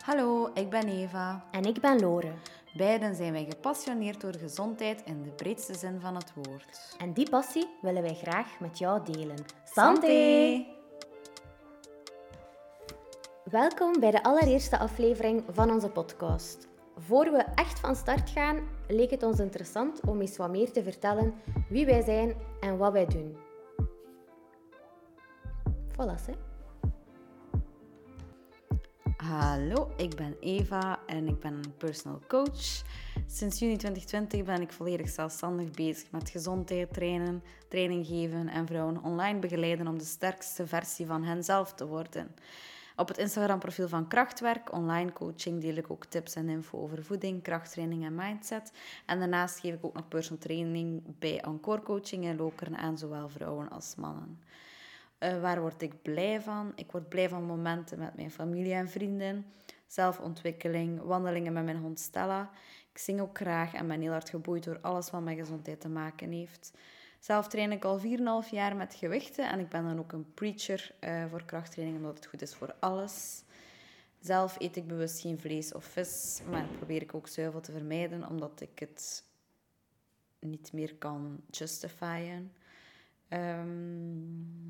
Hallo, ik ben Eva. En ik ben Lore. Beiden zijn wij gepassioneerd door gezondheid in de breedste zin van het woord. En die passie willen wij graag met jou delen. Santé! Welkom bij de allereerste aflevering van onze podcast. Voor we echt van start gaan, leek het ons interessant om eens wat meer te vertellen wie wij zijn en wat wij doen. Voilà, hè. Hallo, ik ben Eva en ik ben een personal coach. Sinds juni 2020 ben ik volledig zelfstandig bezig met gezondheid trainen, training geven en vrouwen online begeleiden om de sterkste versie van henzelf te worden. Op het Instagram-profiel van Krachtwerk, online coaching, deel ik ook tips en info over voeding, krachttraining en mindset. En daarnaast geef ik ook nog personal training bij Encore Coaching in Lokeren aan zowel vrouwen als mannen. Uh, waar word ik blij van? Ik word blij van momenten met mijn familie en vrienden, zelfontwikkeling, wandelingen met mijn hond Stella. Ik zing ook graag en ben heel hard geboeid door alles wat met gezondheid te maken heeft. Zelf train ik al 4,5 jaar met gewichten en ik ben dan ook een preacher uh, voor krachttraining, omdat het goed is voor alles. Zelf eet ik bewust geen vlees of vis, maar probeer ik ook zuivel te vermijden, omdat ik het niet meer kan justifyen. Um,